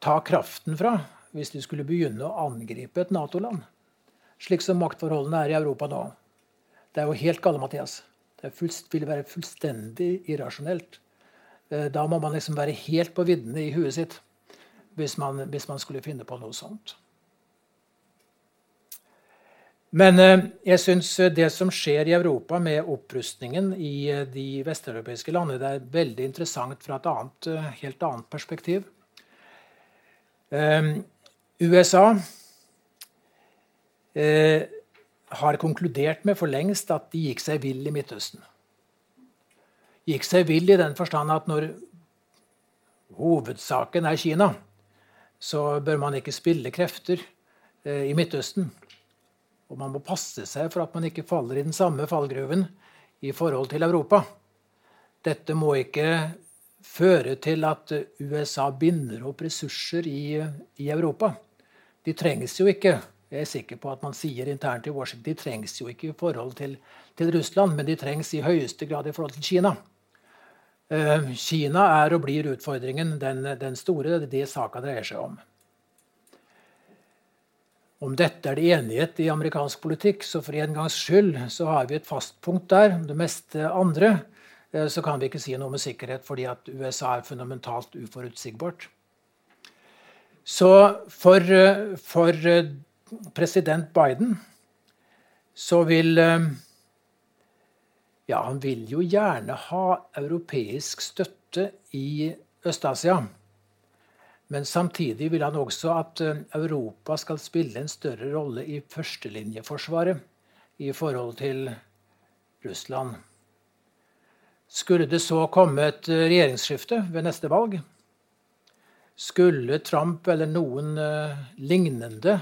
ta kraften fra hvis de skulle begynne å angripe et Nato-land. Slik som maktforholdene er i Europa nå. Det er jo helt gale, Mathias. Det vil være fullstendig irrasjonelt. Eh, da må man liksom være helt på viddene i huet sitt hvis man, hvis man skulle finne på noe sånt. Men eh, jeg syns det som skjer i Europa med opprustningen i eh, de vesteuropeiske landene, det er veldig interessant fra et annet, helt annet perspektiv. USA eh, har konkludert med for lengst at de gikk seg vill i Midtøsten. Gikk seg vill i den forstand at når hovedsaken er Kina, så bør man ikke spille krefter eh, i Midtøsten. Og man må passe seg for at man ikke faller i den samme fallgruven i forhold til Europa. Dette må ikke føre til at USA binder opp ressurser i, i Europa. De trengs jo ikke jeg er sikker på at man sier internt i Washington de trengs jo ikke i forhold til, til Russland, men de trengs i høyeste grad i forhold til Kina. Uh, Kina er og blir utfordringen den, den store. Det er det saka dreier seg om. Om dette er det enighet i amerikansk politikk, så for en gangs skyld så har vi et fast punkt der. Det meste andre uh, så kan vi ikke si noe med sikkerhet fordi at USA er fundamentalt uforutsigbart. Så for, for eh, president Biden så vil eh, Ja, han vil jo gjerne ha europeisk støtte i Øst-Asia. Men samtidig vil han også at eh, Europa skal spille en større rolle i førstelinjeforsvaret i forhold til Russland. Skulle det så komme et regjeringsskifte ved neste valg, skulle Trump eller noen uh, lignende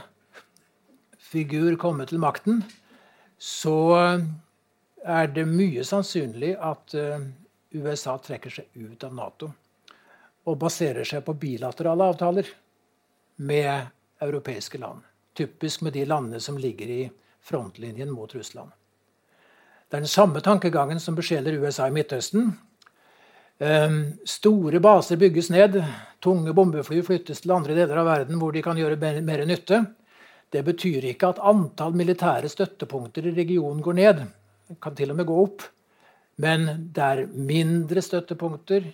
figur komme til makten, så er det mye sannsynlig at USA trekker seg ut av Nato og baserer seg på bilaterale avtaler med europeiske land. Typisk med de landene som ligger i frontlinjen mot Russland. Det er den samme tankegangen som besjeler USA i Midtøsten. Ehm, store baser bygges ned. Tunge bombefly flyttes til andre deler av verden hvor de kan gjøre mer nytte. Det betyr ikke at antall militære støttepunkter i regionen går ned. Det kan til og med gå opp. Men det er mindre støttepunkter,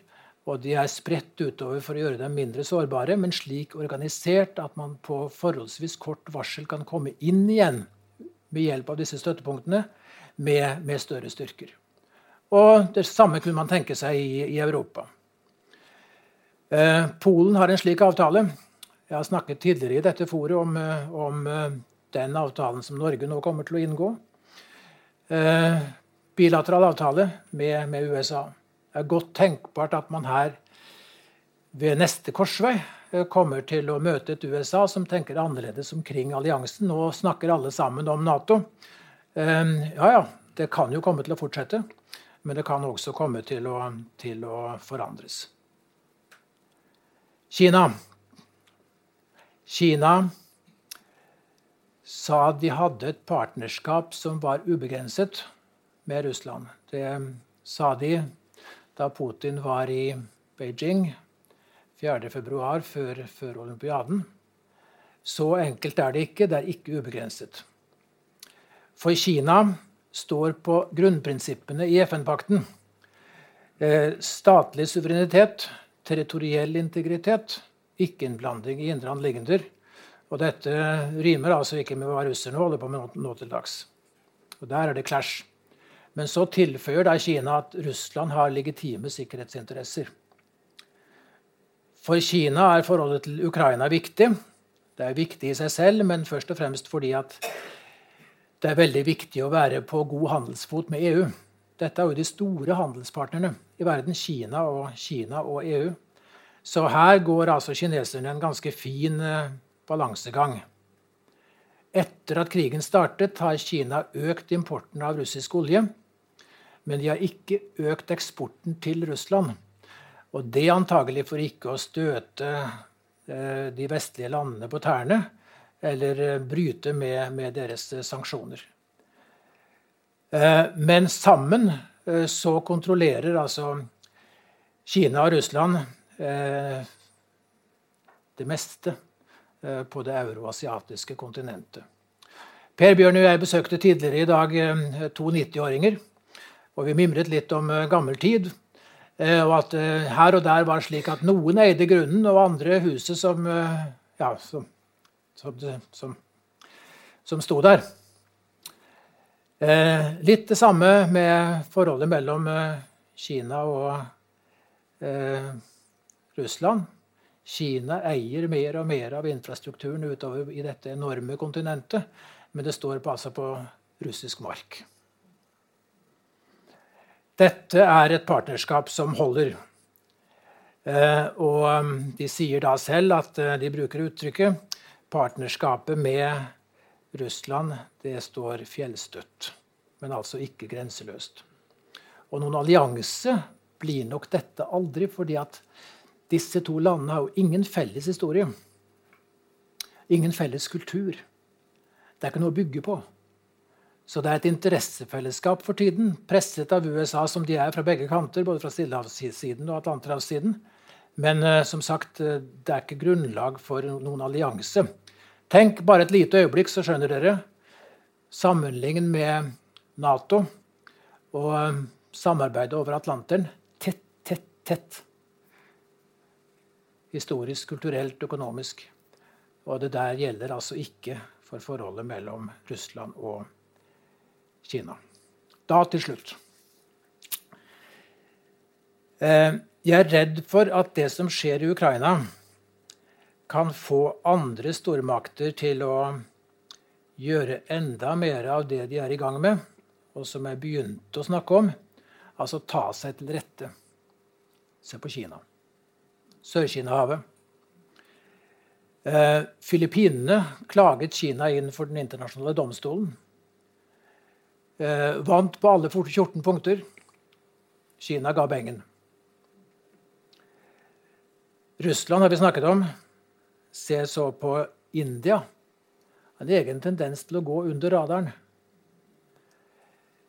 og de er spredt utover for å gjøre dem mindre sårbare, men slik organisert at man på forholdsvis kort varsel kan komme inn igjen med hjelp av disse støttepunktene med, med større styrker. Og det samme kunne man tenke seg i, i Europa. Eh, Polen har en slik avtale. Jeg har snakket tidligere i dette foret om, eh, om eh, den avtalen som Norge nå kommer til å inngå. Eh, bilateral avtale med, med, USA. Det er godt tenkbart at man her ved neste korsvei eh, kommer til å møte et USA som tenker annerledes omkring alliansen. Nå snakker alle sammen om Nato. Eh, ja, ja, det kan jo komme til å fortsette, men det kan også komme til å, til å forandres. Kina. Kina sa de hadde et partnerskap som var ubegrenset med Russland. Det sa de da Putin var i Beijing 4.2., før, før olympiaden. Så enkelt er det ikke. Det er ikke ubegrenset. For Kina står på grunnprinsippene i FN-pakten. Eh, statlig suverenitet, territoriell integritet, ikke-innblanding i indre anliggender. Og dette rimer altså ikke med hva russerne holder på med nå, til dags. Og Der er det clash. Men så tilføyer da Kina at Russland har legitime sikkerhetsinteresser. For Kina er forholdet til Ukraina viktig. Det er viktig i seg selv, men først og fremst fordi at det er veldig viktig å være på god handelsfot med EU. Dette er jo de store handelspartnerne i verden, Kina og, Kina og EU. Så her går altså kineserne en ganske fin eh, balansegang. Etter at krigen startet, har Kina økt importen av russisk olje. Men de har ikke økt eksporten til Russland. Og det antagelig for ikke å støte eh, de vestlige landene på tærne eller eh, bryte med, med deres eh, sanksjoner. Men sammen så kontrollerer altså Kina og Russland det meste på det euroasiatiske kontinentet. Per Bjørn og jeg besøkte tidligere i dag to 90-åringer. Og vi mimret litt om gammeltid. gammel tid. Uh, og at uh, her og der var det slik at noen eide grunnen, og andre huset som ja, som, som, som, som sto der. litt det samme med forholdet mellom Kina og Russland. Kina eier mer og mer av infrastrukturen utover i dette enorme kontinentet, men det står på, altså på russisk mark. Dette er et partnerskap som holder. Eh, og um, de sier da selv at eh, de bruker uttrykket partnerskapet med Russland det står fjellstøtt, men altså ikke grenseløst. Og noen allianse blir nok dette aldri, fordi at disse to landene har jo ingen felles historie. Ingen felles kultur. Det er ikke noe å bygge på. Så det er et interessefellesskap for tiden, presset av USA som de er fra begge kanter, både fra Stillehavssiden og Atlanterhavssiden. Men uh, som sagt, uh, det er ikke grunnlag for noen allianse. Tenk bare et lite øyeblikk, så skjønner dere. Sammenlignen med Nato og uh, samarbeidet over Atlanteren tett, tett, tett. Historisk, kulturelt, økonomisk. Og det der gjelder altså ikke for forholdet mellom Russland og Russland. Kina. Da til slutt. Eh, jeg er redd for at det som skjer i Ukraina, kan få andre stormakter til å gjøre enda mer av det de er i gang med, og som jeg begynte å snakke om, altså ta seg til rette. Se på Kina. Sør-Kina-havet. Eh, Filippinene klaget Kina inn for Den internasjonale domstolen Eh, vant på alle 14 punkter. Kina ga bengen. Russland har vi snakket om. Se så på India. En egen tendens til å gå under radaren.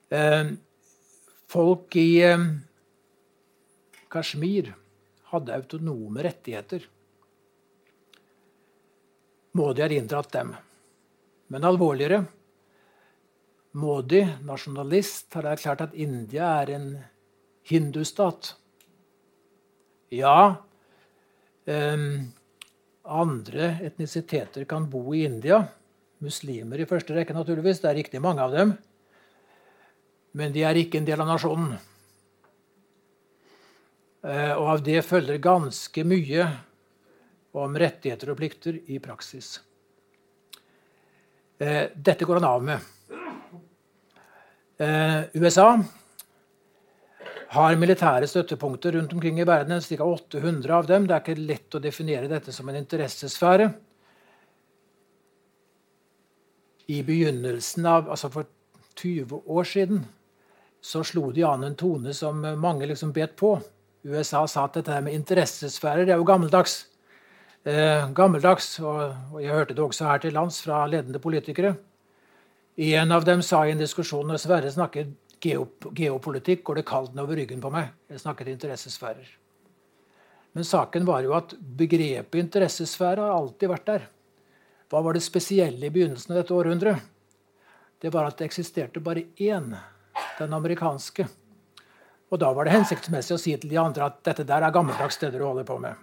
Eh, folk i eh, Kashmir hadde autonome rettigheter. Modi har inndratt dem. Men alvorligere Modi, nasjonalist, har erklært at India er en hindustat. Ja, um, andre etnisiteter kan bo i India. Muslimer i første rekke, naturligvis. Det er riktig mange av dem. Men de er ikke en del av nasjonen. Uh, og av det følger ganske mye om rettigheter og plikter i praksis. Uh, dette går han av med. Eh, USA har militære støttepunkter rundt omkring i verden. Ca. 800 av dem. Det er ikke lett å definere dette som en interessesfære. I begynnelsen av, altså For 20 år siden så slo de an en tone som mange liksom bet på. USA sa at dette med interessesfærer det er jo gammeldags. Eh, gammeldags, og, og, jeg hørte det også her til lands fra ledende politikere. En av dem sa i en diskusjon når Sverre snakket geop geopolitikk, går det kaldt over ryggen på meg. Jeg snakket interessesfærer. Men saken var jo at begrepet interessesfære har alltid vært der. Hva var det spesielle i begynnelsen av dette århundret? Det var at det eksisterte bare én, den amerikanske. Og da var det hensiktsmessig å si til de andre at dette der er gammeldags det dere holder på med.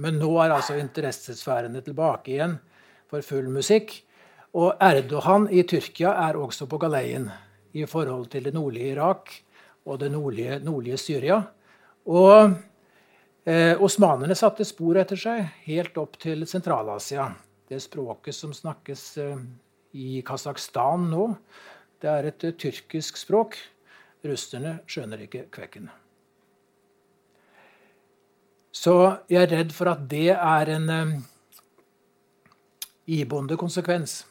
Men nå er altså interessesfærene tilbake igjen for full musikk. Og Erdogan i Tyrkia er også på galeien i forhold til det nordlige Irak og det nordlige, nordlige Syria. Og eh, osmanerne satte spor etter seg helt opp til Sentral-Asia. Det språket som snakkes eh, i Kasakhstan nå, det er et uh, tyrkisk språk. Russerne skjønner ikke kvekken. Så jeg er redd for at det er en um, iboende konsekvens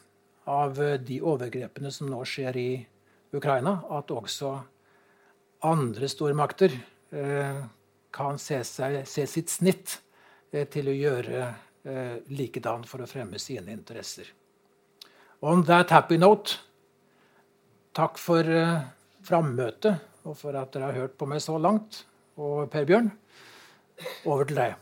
av uh, de overgrepene som nå skjer i Ukraina. At også andre stormakter uh, kan se, seg, se, sitt snitt uh, til å gjøre likedan for å fremme sine interesser. On that happy note, takk for uh, frammøtet og for at dere har hørt på meg så langt. Og Per Bjørn, over til deg.